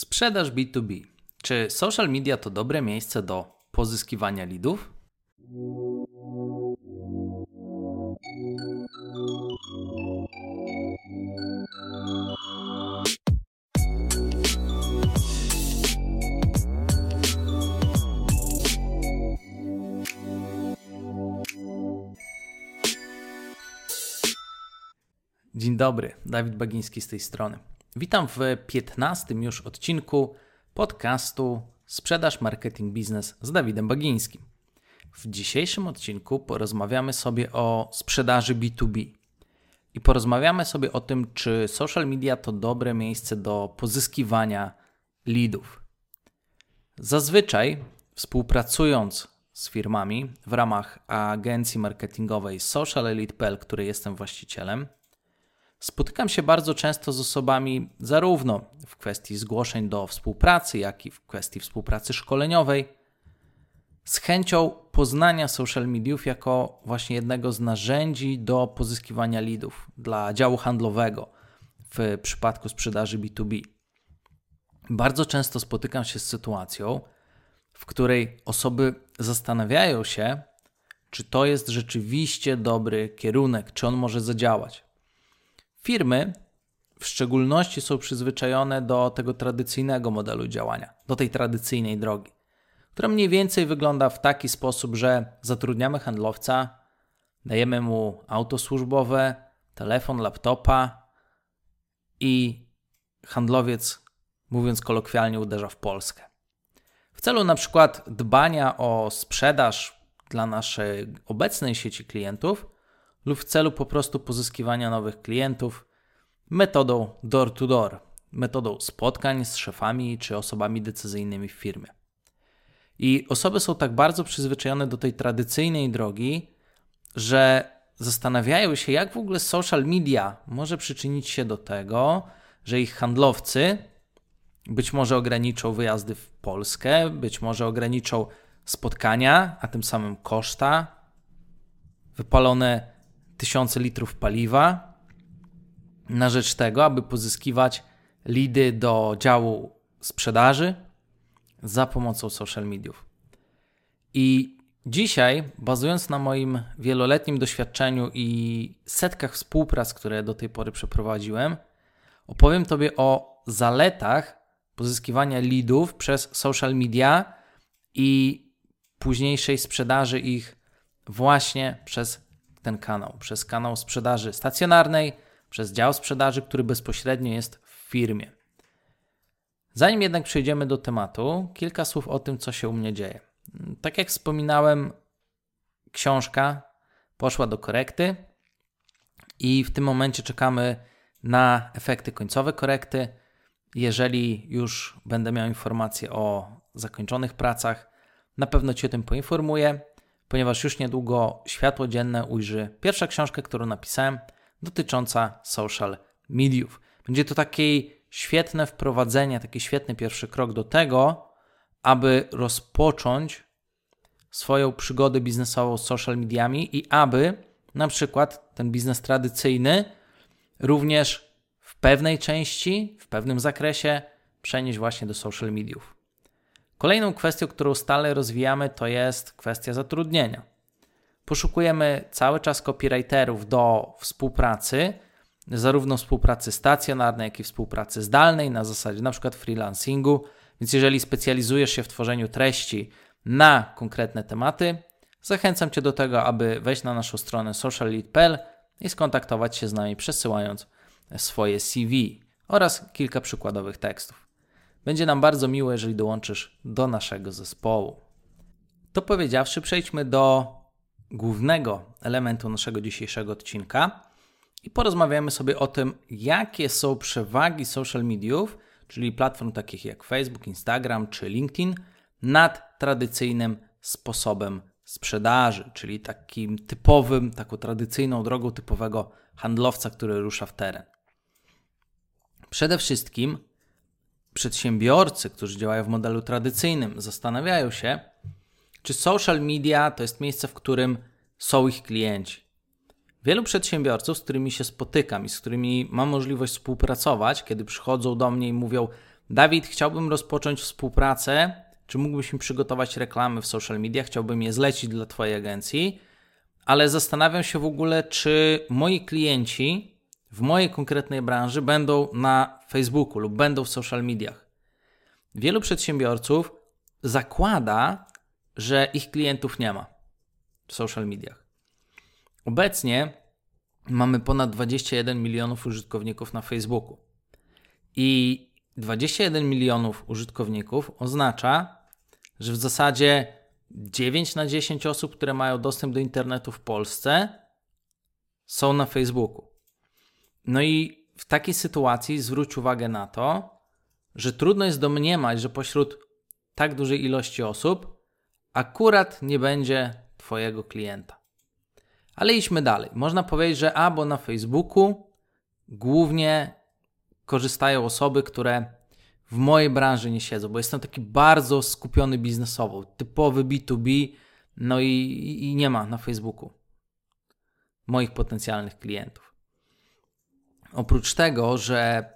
Sprzedaż B2B. Czy social media to dobre miejsce do pozyskiwania lidów? Dzień dobry, Dawid Bagiński z tej strony. Witam w 15 już odcinku podcastu Sprzedaż, Marketing, Biznes z Dawidem Bagińskim. W dzisiejszym odcinku porozmawiamy sobie o sprzedaży B2B i porozmawiamy sobie o tym, czy social media to dobre miejsce do pozyskiwania leadów. Zazwyczaj współpracując z firmami w ramach agencji marketingowej Social Elite.pl, której jestem właścicielem, Spotykam się bardzo często z osobami zarówno w kwestii zgłoszeń do współpracy, jak i w kwestii współpracy szkoleniowej, z chęcią poznania social mediów jako właśnie jednego z narzędzi do pozyskiwania leadów dla działu handlowego w przypadku sprzedaży B2B. Bardzo często spotykam się z sytuacją, w której osoby zastanawiają się, czy to jest rzeczywiście dobry kierunek, czy on może zadziałać. Firmy w szczególności są przyzwyczajone do tego tradycyjnego modelu działania, do tej tradycyjnej drogi, która mniej więcej wygląda w taki sposób, że zatrudniamy handlowca, dajemy mu auto służbowe, telefon, laptopa i handlowiec, mówiąc kolokwialnie, uderza w Polskę. W celu na przykład dbania o sprzedaż dla naszej obecnej sieci klientów, lub w celu po prostu pozyskiwania nowych klientów metodą door-to-door, metodą spotkań z szefami czy osobami decyzyjnymi w firmie. I osoby są tak bardzo przyzwyczajone do tej tradycyjnej drogi, że zastanawiają się, jak w ogóle social media może przyczynić się do tego, że ich handlowcy być może ograniczą wyjazdy w Polskę, być może ograniczą spotkania, a tym samym koszta, wypalone tysiące litrów paliwa na rzecz tego, aby pozyskiwać lidy do działu sprzedaży za pomocą social mediów. I dzisiaj, bazując na moim wieloletnim doświadczeniu i setkach współprac, które do tej pory przeprowadziłem, opowiem Tobie o zaletach pozyskiwania lidów przez social media i późniejszej sprzedaży ich właśnie przez ten kanał, przez kanał sprzedaży stacjonarnej, przez dział sprzedaży, który bezpośrednio jest w firmie. Zanim jednak przejdziemy do tematu, kilka słów o tym, co się u mnie dzieje. Tak jak wspominałem, książka poszła do korekty i w tym momencie czekamy na efekty końcowe korekty. Jeżeli już będę miał informacje o zakończonych pracach, na pewno Ci o tym poinformuję ponieważ już niedługo światło dzienne ujrzy pierwsza książka, którą napisałem, dotycząca social mediów. Będzie to takie świetne wprowadzenie, taki świetny pierwszy krok do tego, aby rozpocząć swoją przygodę biznesową z social mediami i aby na przykład ten biznes tradycyjny również w pewnej części, w pewnym zakresie przenieść właśnie do social mediów. Kolejną kwestią, którą stale rozwijamy, to jest kwestia zatrudnienia. Poszukujemy cały czas copywriterów do współpracy, zarówno współpracy stacjonarnej, jak i współpracy zdalnej, na zasadzie na przykład freelancingu. Więc jeżeli specjalizujesz się w tworzeniu treści na konkretne tematy, zachęcam Cię do tego, aby wejść na naszą stronę sociallead.pl i skontaktować się z nami przesyłając swoje CV oraz kilka przykładowych tekstów. Będzie nam bardzo miło, jeżeli dołączysz do naszego zespołu. To powiedziawszy, przejdźmy do głównego elementu naszego dzisiejszego odcinka i porozmawiamy sobie o tym, jakie są przewagi social mediów, czyli platform takich jak Facebook, Instagram czy LinkedIn, nad tradycyjnym sposobem sprzedaży, czyli takim typowym, taką tradycyjną drogą typowego handlowca, który rusza w teren. Przede wszystkim przedsiębiorcy, którzy działają w modelu tradycyjnym, zastanawiają się, czy social media to jest miejsce, w którym są ich klienci. Wielu przedsiębiorców, z którymi się spotykam i z którymi mam możliwość współpracować, kiedy przychodzą do mnie i mówią: Dawid, chciałbym rozpocząć współpracę. Czy mógłbyś mi przygotować reklamy w social media? Chciałbym je zlecić dla Twojej agencji, ale zastanawiam się w ogóle, czy moi klienci w mojej konkretnej branży będą na Facebooku lub będą w social mediach. Wielu przedsiębiorców zakłada, że ich klientów nie ma w social mediach. Obecnie mamy ponad 21 milionów użytkowników na Facebooku. I 21 milionów użytkowników oznacza, że w zasadzie 9 na 10 osób, które mają dostęp do internetu w Polsce, są na Facebooku. No i w takiej sytuacji zwróć uwagę na to, że trudno jest domniemać, że pośród tak dużej ilości osób akurat nie będzie Twojego klienta. Ale idźmy dalej. Można powiedzieć, że albo na Facebooku głównie korzystają osoby, które w mojej branży nie siedzą, bo jestem taki bardzo skupiony biznesowo, typowy B2B, no i, i nie ma na Facebooku moich potencjalnych klientów. Oprócz tego, że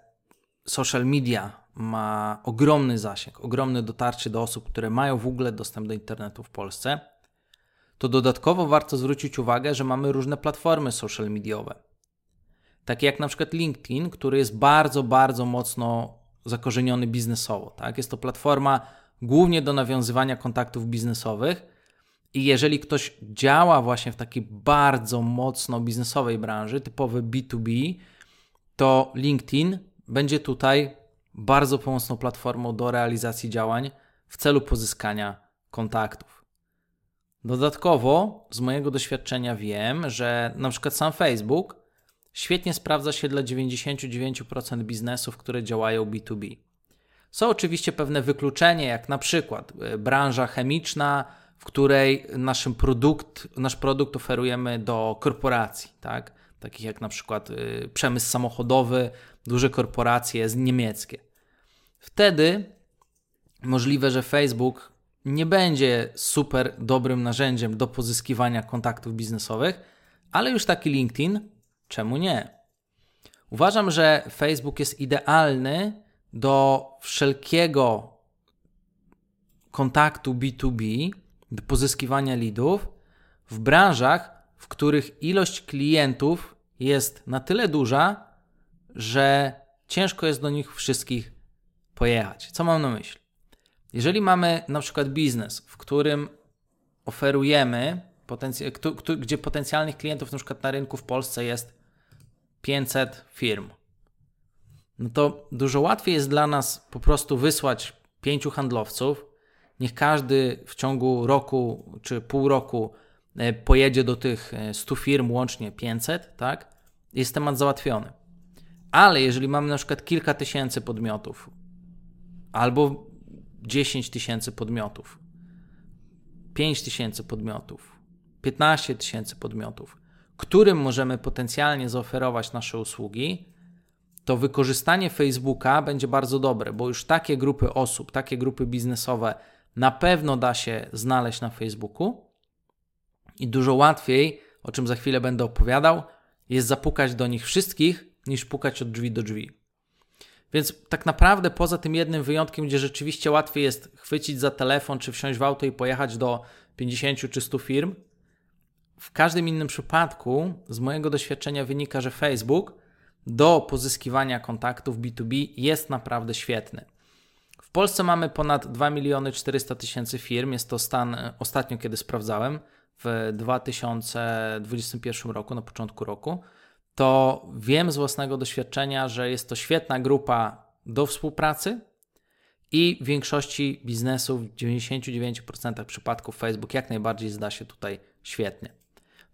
social media ma ogromny zasięg, ogromne dotarcie do osób, które mają w ogóle dostęp do internetu w Polsce, to dodatkowo warto zwrócić uwagę, że mamy różne platformy social mediowe. Takie jak na przykład LinkedIn, który jest bardzo, bardzo mocno zakorzeniony biznesowo. Tak? Jest to platforma głównie do nawiązywania kontaktów biznesowych. I jeżeli ktoś działa właśnie w takiej bardzo mocno biznesowej branży, typowy B2B, to LinkedIn będzie tutaj bardzo pomocną platformą do realizacji działań w celu pozyskania kontaktów. Dodatkowo, z mojego doświadczenia wiem, że na przykład sam Facebook świetnie sprawdza się dla 99% biznesów, które działają B2B. Są oczywiście pewne wykluczenia, jak na przykład e, branża chemiczna, w której naszym produkt, nasz produkt oferujemy do korporacji, tak? Takich jak na przykład y, przemysł samochodowy, duże korporacje niemieckie. Wtedy możliwe, że Facebook nie będzie super dobrym narzędziem do pozyskiwania kontaktów biznesowych, ale już taki LinkedIn, czemu nie? Uważam, że Facebook jest idealny do wszelkiego kontaktu B2B, do pozyskiwania leadów w branżach, w których ilość klientów jest na tyle duża, że ciężko jest do nich wszystkich pojechać. Co mam na myśli? Jeżeli mamy na przykład biznes, w którym oferujemy, gdzie potencjalnych klientów na przykład na rynku w Polsce jest 500 firm, no to dużo łatwiej jest dla nas po prostu wysłać pięciu handlowców, niech każdy w ciągu roku czy pół roku pojedzie do tych 100 e, firm, łącznie 500, tak? Jest temat załatwiony. Ale jeżeli mamy na przykład kilka tysięcy podmiotów, albo 10 tysięcy podmiotów, 5 tysięcy podmiotów, 15 tysięcy podmiotów, którym możemy potencjalnie zaoferować nasze usługi, to wykorzystanie Facebooka będzie bardzo dobre, bo już takie grupy osób, takie grupy biznesowe na pewno da się znaleźć na Facebooku i dużo łatwiej, o czym za chwilę będę opowiadał, jest zapukać do nich wszystkich, niż pukać od drzwi do drzwi. Więc tak naprawdę poza tym jednym wyjątkiem, gdzie rzeczywiście łatwiej jest chwycić za telefon, czy wsiąść w auto i pojechać do 50 czy 100 firm, w każdym innym przypadku z mojego doświadczenia wynika, że Facebook do pozyskiwania kontaktów B2B jest naprawdę świetny. W Polsce mamy ponad 2 miliony 400 tysięcy firm. Jest to stan e, ostatnio, kiedy sprawdzałem, w 2021 roku, na początku roku to wiem z własnego doświadczenia, że jest to świetna grupa do współpracy i w większości biznesów, w 99% przypadków Facebook jak najbardziej zda się tutaj świetnie.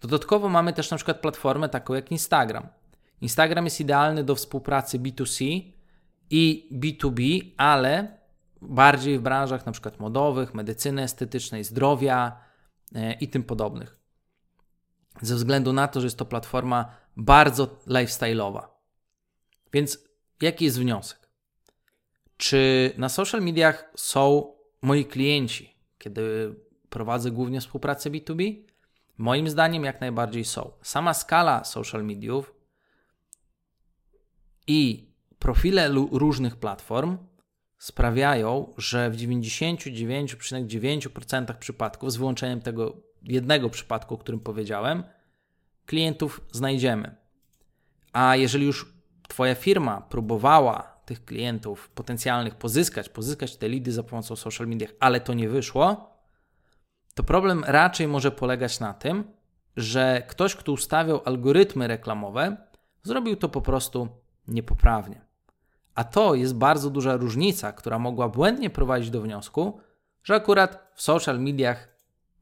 Dodatkowo mamy też na przykład platformę taką jak Instagram. Instagram jest idealny do współpracy B2C i B2B, ale bardziej w branżach na przykład modowych, medycyny estetycznej, zdrowia i tym podobnych. Ze względu na to, że jest to platforma bardzo lifestyle'owa. Więc jaki jest wniosek? Czy na social mediach są moi klienci, kiedy prowadzę głównie współpracę B2B? Moim zdaniem jak najbardziej są. Sama skala social mediów i profile różnych platform sprawiają, że w 99,9% przypadków, z wyłączeniem tego jednego przypadku, o którym powiedziałem, klientów znajdziemy. A jeżeli już Twoja firma próbowała tych klientów potencjalnych pozyskać, pozyskać te lidy za pomocą social media, ale to nie wyszło, to problem raczej może polegać na tym, że ktoś, kto ustawiał algorytmy reklamowe, zrobił to po prostu niepoprawnie. A to jest bardzo duża różnica, która mogła błędnie prowadzić do wniosku, że akurat w social mediach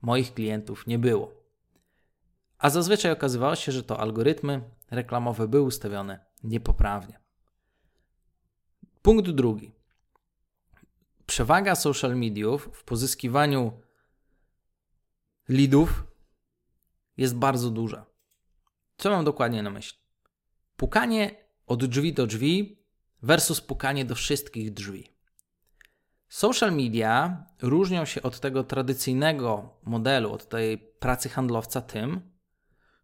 moich klientów nie było. A zazwyczaj okazywało się, że to algorytmy reklamowe były ustawione niepoprawnie. Punkt drugi. Przewaga social mediów w pozyskiwaniu leadów jest bardzo duża. Co mam dokładnie na myśli? Pukanie od drzwi do drzwi versus pukanie do wszystkich drzwi. Social media różnią się od tego tradycyjnego modelu, od tej pracy handlowca tym,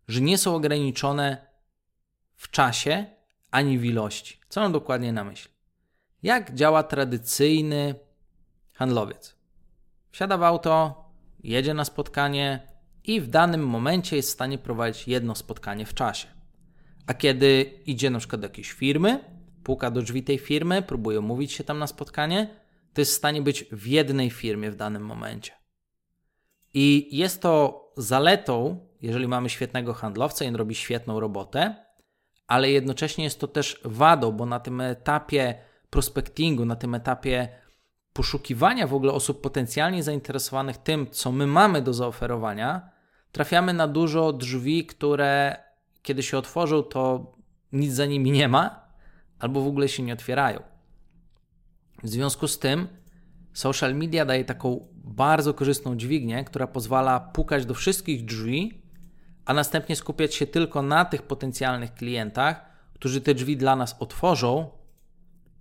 że nie są ograniczone w czasie ani w ilości. Co mam dokładnie na myśli? Jak działa tradycyjny handlowiec? Wsiada w auto, jedzie na spotkanie i w danym momencie jest w stanie prowadzić jedno spotkanie w czasie. A kiedy idzie na przykład do jakiejś firmy, puka do drzwi tej firmy, próbuje umówić się tam na spotkanie, to jest w stanie być w jednej firmie w danym momencie. I jest to zaletą, jeżeli mamy świetnego handlowca i on robi świetną robotę, ale jednocześnie jest to też wadą, bo na tym etapie prospectingu, na tym etapie poszukiwania w ogóle osób potencjalnie zainteresowanych tym, co my mamy do zaoferowania, trafiamy na dużo drzwi, które kiedy się otworzą, to nic za nimi nie ma, albo w ogóle się nie otwierają. W związku z tym, social media daje taką bardzo korzystną dźwignię, która pozwala pukać do wszystkich drzwi, a następnie skupiać się tylko na tych potencjalnych klientach, którzy te drzwi dla nas otworzą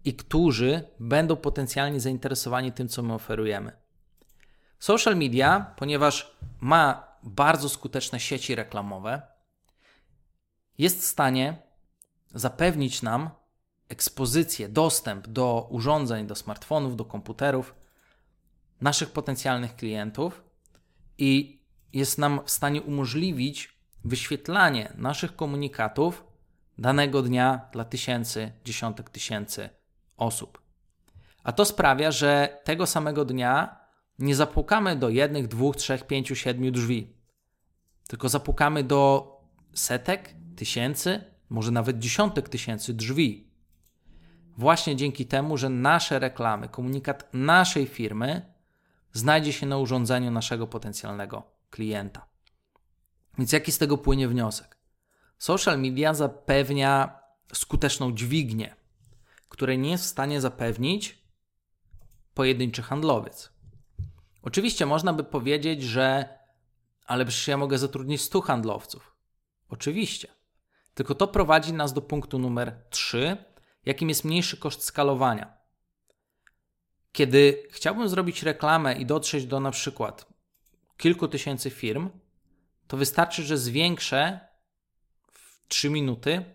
i którzy będą potencjalnie zainteresowani tym, co my oferujemy. Social media, ponieważ ma bardzo skuteczne sieci reklamowe, jest w stanie zapewnić nam ekspozycję, dostęp do urządzeń, do smartfonów, do komputerów naszych potencjalnych klientów i jest nam w stanie umożliwić wyświetlanie naszych komunikatów danego dnia dla tysięcy, dziesiątek tysięcy osób. A to sprawia, że tego samego dnia nie zapukamy do jednych, dwóch, trzech, pięciu, siedmiu drzwi, tylko zapukamy do setek, tysięcy, może nawet dziesiątek tysięcy drzwi. Właśnie dzięki temu, że nasze reklamy, komunikat naszej firmy znajdzie się na urządzeniu naszego potencjalnego klienta. Więc jaki z tego płynie wniosek? Social media zapewnia skuteczną dźwignię, której nie jest w stanie zapewnić pojedynczy handlowiec. Oczywiście można by powiedzieć, że ale przecież ja mogę zatrudnić 100 handlowców. Oczywiście. Tylko to prowadzi nas do punktu numer 3, jakim jest mniejszy koszt skalowania. Kiedy chciałbym zrobić reklamę i dotrzeć do na przykład kilku tysięcy firm, to wystarczy, że zwiększę w 3 minuty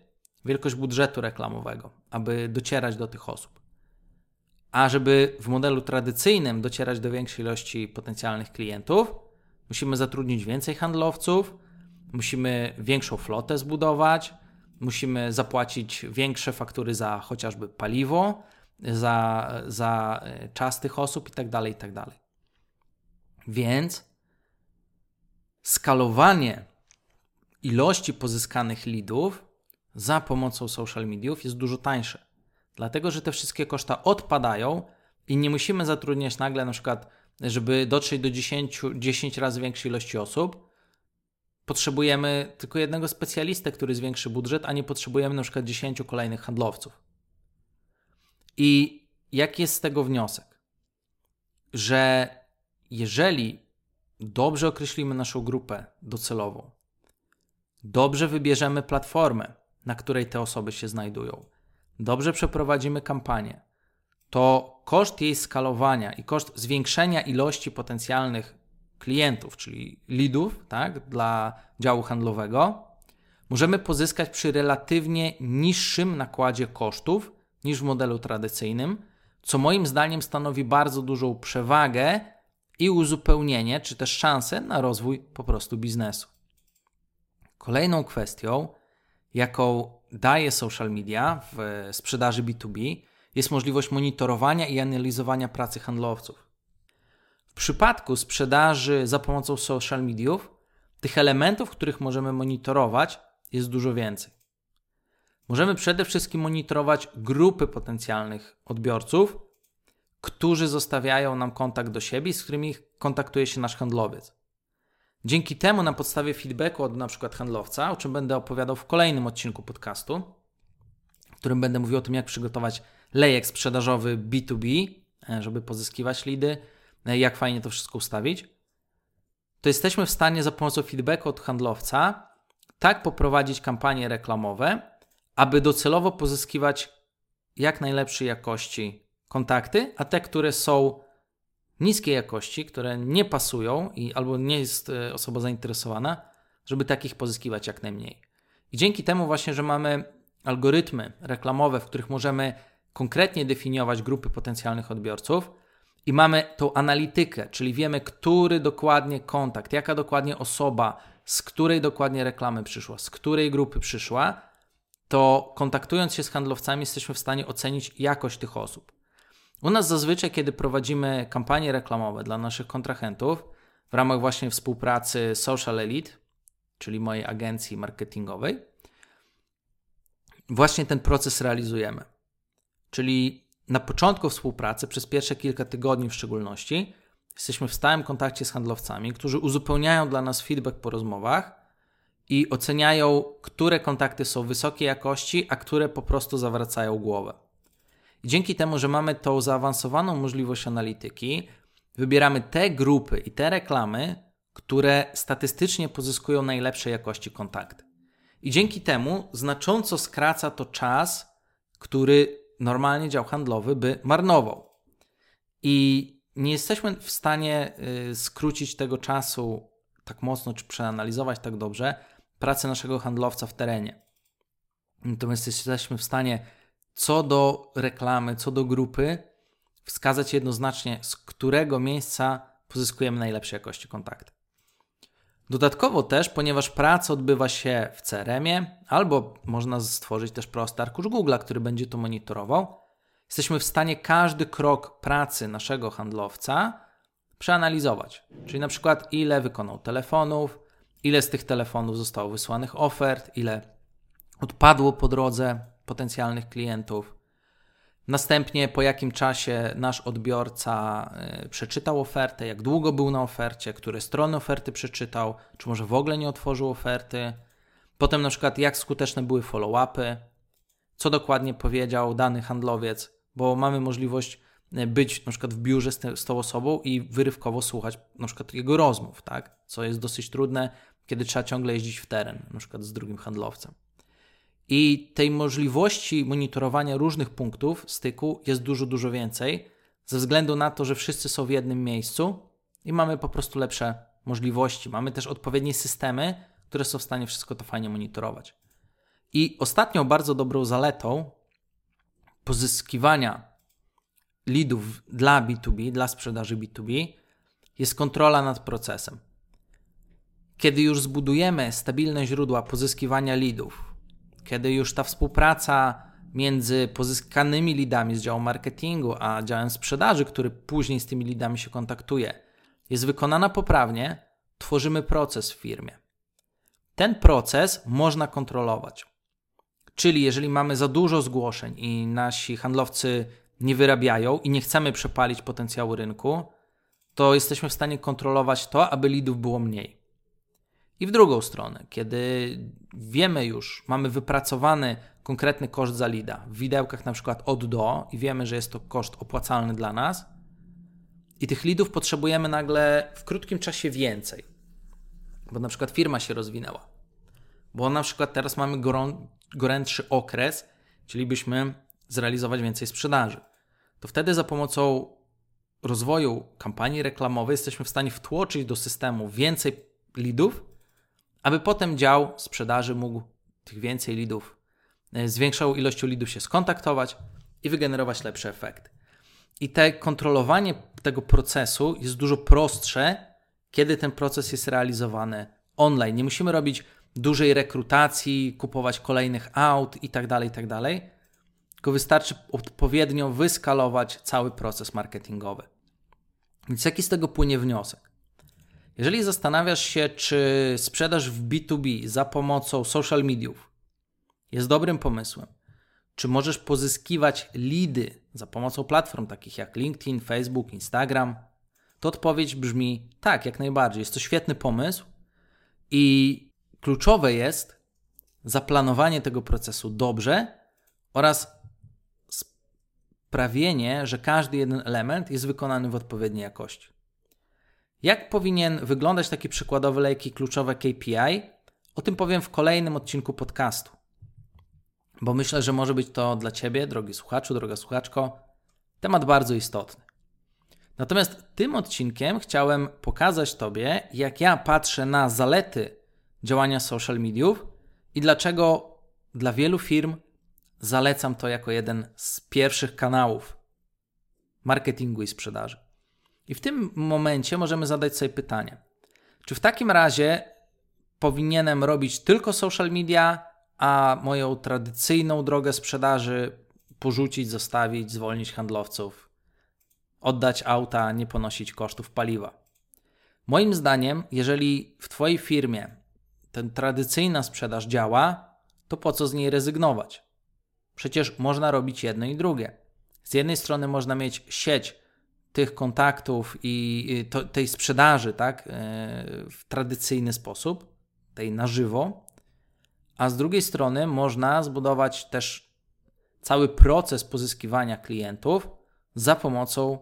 wielkość budżetu reklamowego, aby docierać do tych osób. A żeby w modelu tradycyjnym docierać do większej ilości potencjalnych klientów, musimy zatrudnić więcej handlowców, musimy większą flotę zbudować, musimy zapłacić większe faktury za chociażby paliwo, za, za e, czas tych osób itd., tak itd. Tak Więc skalowanie ilości pozyskanych leadów za pomocą social mediów jest dużo tańsze. Dlatego, że te wszystkie koszta odpadają i nie musimy zatrudniać nagle na przykład, żeby dotrzeć do 10, 10 razy większej ilości osób, potrzebujemy tylko jednego specjalistę, który zwiększy budżet, a nie potrzebujemy na przykład 10 kolejnych handlowców. I jaki jest z tego wniosek? Że jeżeli dobrze określimy naszą grupę docelową, dobrze wybierzemy platformę, na której te osoby się znajdują, dobrze przeprowadzimy kampanię, to koszt jej skalowania i koszt zwiększenia ilości potencjalnych klientów, czyli leadów, tak, dla działu handlowego, możemy pozyskać przy relatywnie niższym nakładzie kosztów niż w modelu tradycyjnym, co moim zdaniem stanowi bardzo dużą przewagę i uzupełnienie, czy też szansę na rozwój po prostu biznesu. Kolejną kwestią, jaką daje social media w sprzedaży B2B, jest możliwość monitorowania i analizowania pracy handlowców. Przypadku sprzedaży za pomocą social mediów, tych elementów, których możemy monitorować, jest dużo więcej. Możemy przede wszystkim monitorować grupy potencjalnych odbiorców, którzy zostawiają nam kontakt do siebie, z którymi kontaktuje się nasz handlowiec. Dzięki temu, na podstawie feedbacku od przykład handlowca, o czym będę opowiadał w kolejnym odcinku podcastu, w którym będę mówił o tym, jak przygotować lejek sprzedażowy B2B, e, żeby pozyskiwać lidy, jak fajnie to wszystko ustawić, to jesteśmy w stanie za pomocą feedbacku od handlowca tak poprowadzić kampanie reklamowe, aby docelowo pozyskiwać jak najlepszej jakości kontakty, a te, które są niskiej jakości, które nie pasują i albo nie jest e, osoba zainteresowana, żeby takich pozyskiwać jak najmniej. I dzięki temu właśnie, że mamy algorytmy reklamowe, w których możemy konkretnie definiować grupy potencjalnych odbiorców i mamy tą analitykę, czyli wiemy, który dokładnie kontakt, jaka dokładnie osoba, z której dokładnie reklamy przyszła, z której grupy przyszła, to kontaktując się z handlowcami, jesteśmy w stanie ocenić jakość tych osób. U nas zazwyczaj, kiedy prowadzimy kampanie reklamowe dla naszych kontrahentów w ramach właśnie współpracy Social Elite, czyli mojej agencji marketingowej, właśnie ten proces realizujemy. Czyli na początku współpracy, przez pierwsze kilka tygodni w szczególności, jesteśmy w stałym kontakcie z handlowcami, którzy uzupełniają dla nas feedback po rozmowach i oceniają, które kontakty są wysokiej jakości, a które po prostu zawracają głowę. I dzięki temu, że mamy tą zaawansowaną możliwość analityki, wybieramy te grupy i te reklamy, które statystycznie pozyskują najlepszej jakości kontakty. I dzięki temu znacząco skraca to czas, który normalnie dział handlowy by marnował. I nie jesteśmy w stanie y, skrócić tego czasu tak mocno, czy przeanalizować tak dobrze pracę naszego handlowca w terenie. Natomiast jesteśmy w stanie co do reklamy, co do grupy, wskazać jednoznacznie, z którego miejsca pozyskujemy najlepszej jakości kontakty. Dodatkowo też, ponieważ praca odbywa się w CRM-ie, albo można stworzyć też prosty arkusz Google, który będzie to monitorował, jesteśmy w stanie każdy krok pracy naszego handlowca przeanalizować. Czyli na przykład ile wykonał telefonów, ile z tych telefonów zostało wysłanych ofert, ile odpadło po drodze potencjalnych klientów. Następnie po jakim czasie nasz odbiorca y, przeczytał ofertę, jak długo był na ofercie, które strony oferty przeczytał, czy może w ogóle nie otworzył oferty. Potem na przykład jak skuteczne były follow-upy, co dokładnie powiedział dany handlowiec, bo mamy możliwość y, być na przykład w biurze z, te, z tą osobą i wyrywkowo słuchać na przykład jego rozmów, tak? co jest dosyć trudne, kiedy trzeba ciągle jeździć w teren, na przykład z drugim handlowcem. I tej możliwości monitorowania różnych punktów styku jest dużo, dużo więcej, ze względu na to, że wszyscy są w jednym miejscu i mamy po prostu lepsze możliwości. Mamy też odpowiednie systemy, które są w stanie wszystko to fajnie monitorować. I ostatnią bardzo dobrą zaletą pozyskiwania leadów dla B2B, dla sprzedaży B2B, jest kontrola nad procesem. Kiedy już zbudujemy stabilne źródła pozyskiwania leadów, kiedy już ta współpraca między pozyskanymi lidami z działu marketingu a działem sprzedaży, który później z tymi lidami się kontaktuje, jest wykonana poprawnie, tworzymy proces w firmie. Ten proces można kontrolować. Czyli jeżeli mamy za dużo zgłoszeń i nasi handlowcy nie wyrabiają i nie chcemy przepalić potencjału rynku, to jesteśmy w stanie kontrolować to, aby lidów było mniej. I w drugą stronę, kiedy wiemy już, mamy wypracowany konkretny koszt za lida w widełkach na przykład od do i wiemy, że jest to koszt opłacalny dla nas i tych lidów potrzebujemy nagle w krótkim czasie więcej, bo na przykład firma się rozwinęła, bo na przykład teraz mamy gorą, gorętszy okres, chcielibyśmy zrealizować więcej sprzedaży, to wtedy za pomocą rozwoju kampanii reklamowej jesteśmy w stanie wtłoczyć do systemu więcej lidów, aby potem dział sprzedaży mógł tych więcej lidów, e, z większą ilością lidów się skontaktować i wygenerować lepszy efekt. I te kontrolowanie tego procesu jest dużo prostsze, kiedy ten proces jest realizowany online. Nie musimy robić dużej rekrutacji, kupować kolejnych aut i tak dalej, i tak. Tylko wystarczy odpowiednio wyskalować cały proces marketingowy. Więc jaki z tego płynie wniosek? Jeżeli zastanawiasz się, czy sprzedaż w B2B za pomocą social mediów jest dobrym pomysłem, czy możesz pozyskiwać lidy za pomocą platform takich jak LinkedIn, Facebook, Instagram, to odpowiedź brzmi tak, jak najbardziej. Jest to świetny pomysł i kluczowe jest zaplanowanie tego procesu dobrze oraz sprawienie, że każdy jeden element jest wykonany w odpowiedniej jakości. Jak powinien wyglądać taki przykładowy lejki kluczowe KPI? O tym powiem w kolejnym odcinku podcastu. Bo myślę, że może być to dla Ciebie, drogi słuchaczu, droga słuchaczko, temat bardzo istotny. Natomiast tym odcinkiem chciałem pokazać Tobie, jak ja patrzę na zalety działania social mediów i dlaczego dla wielu firm zalecam to jako jeden z pierwszych kanałów marketingu i sprzedaży. I w tym momencie możemy zadać sobie pytanie: czy w takim razie powinienem robić tylko social media, a moją tradycyjną drogę sprzedaży porzucić, zostawić, zwolnić handlowców, oddać auta, nie ponosić kosztów paliwa? Moim zdaniem, jeżeli w Twojej firmie ten tradycyjna sprzedaż działa, to po co z niej rezygnować? Przecież można robić jedno i drugie. Z jednej strony można mieć sieć tych kontaktów i to, tej sprzedaży tak, e, w tradycyjny sposób, tej na żywo, a z drugiej strony można zbudować też cały proces pozyskiwania klientów za pomocą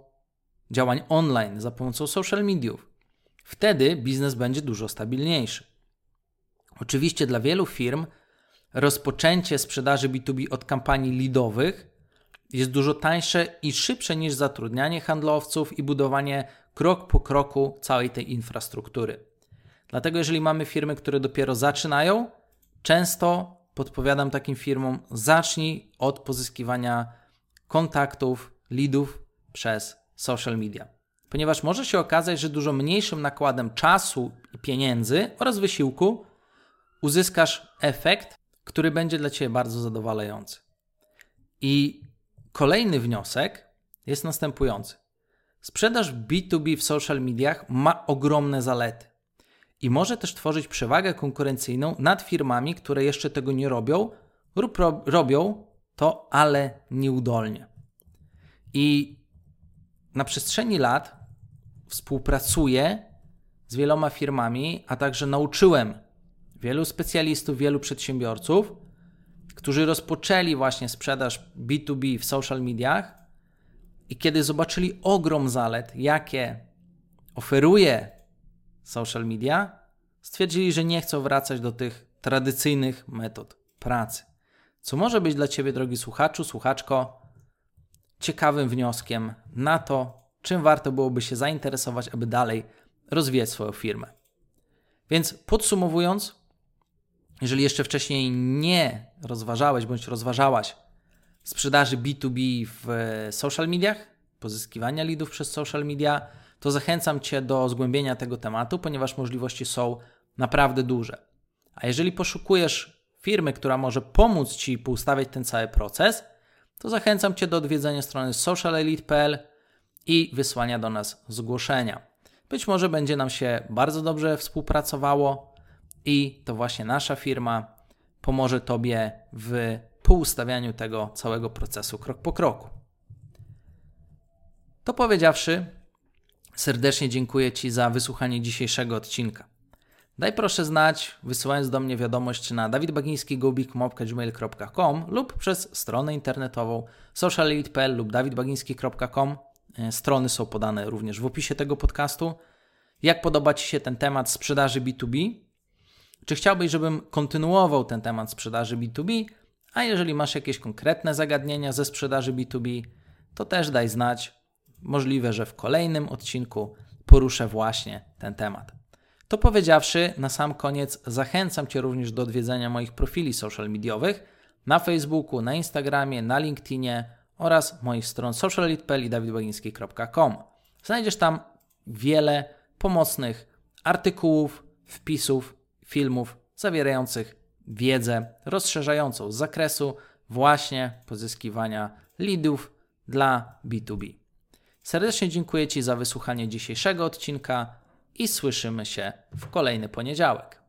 działań online, za pomocą social mediów. Wtedy biznes będzie dużo stabilniejszy. Oczywiście dla wielu firm rozpoczęcie sprzedaży B2B od kampanii lidowych jest dużo tańsze i szybsze niż zatrudnianie handlowców i budowanie krok po kroku całej tej infrastruktury. Dlatego, jeżeli mamy firmy, które dopiero zaczynają, często podpowiadam takim firmom: zacznij od pozyskiwania kontaktów, leadów przez social media. Ponieważ może się okazać, że dużo mniejszym nakładem czasu i pieniędzy oraz wysiłku uzyskasz efekt, który będzie dla Ciebie bardzo zadowalający. I Kolejny wniosek jest następujący. Sprzedaż B2B w social mediach ma ogromne zalety i może też tworzyć przewagę konkurencyjną nad firmami, które jeszcze tego nie robią lub robią to, ale nieudolnie. I na przestrzeni lat współpracuję z wieloma firmami, a także nauczyłem wielu specjalistów, wielu przedsiębiorców, którzy rozpoczęli właśnie sprzedaż B2B w social mediach i kiedy zobaczyli ogrom zalet, jakie oferuje social media, stwierdzili, że nie chcą wracać do tych tradycyjnych metod pracy. Co może być dla Ciebie, drogi słuchaczu, słuchaczko, ciekawym wnioskiem na to, czym warto byłoby się zainteresować, aby dalej rozwijać swoją firmę. Więc podsumowując, jeżeli jeszcze wcześniej nie rozważałeś bądź rozważałaś sprzedaży B2B w social mediach, pozyskiwania leadów przez social media, to zachęcam Cię do zgłębienia tego tematu, ponieważ możliwości są naprawdę duże. A jeżeli poszukujesz firmy, która może pomóc Ci poustawiać ten cały proces, to zachęcam Cię do odwiedzenia strony socialelite.pl i wysłania do nas zgłoszenia. Być może będzie nam się bardzo dobrze współpracowało i to właśnie nasza firma pomoże Tobie w poustawianiu tego całego procesu krok po kroku. To powiedziawszy, serdecznie dziękuję Ci za wysłuchanie dzisiejszego odcinka. Daj proszę znać, wysyłając do mnie wiadomość na dawidbagiński.gmail.com lub przez stronę internetową socialite.pl lub dawidbagiński.com. E, strony są podane również w opisie tego podcastu. Jak podoba Ci się ten temat sprzedaży B2B? Czy chciałbyś, żebym kontynuował ten temat sprzedaży B2B? A jeżeli masz jakieś konkretne zagadnienia ze sprzedaży B2B, to też daj znać. Możliwe, że w kolejnym odcinku poruszę właśnie ten temat. To powiedziawszy, na sam koniec zachęcam Cię również do odwiedzenia moich profili social mediowych na Facebooku, na Instagramie, na LinkedInie oraz moich stron sociallead.pl i dawidbagiński.com. Znajdziesz tam wiele pomocnych artykułów, wpisów, filmów zawierających wiedzę rozszerzającą z zakresu właśnie pozyskiwania leadów dla B2B. Serdecznie dziękuję Ci za wysłuchanie dzisiejszego odcinka i słyszymy się w kolejny poniedziałek.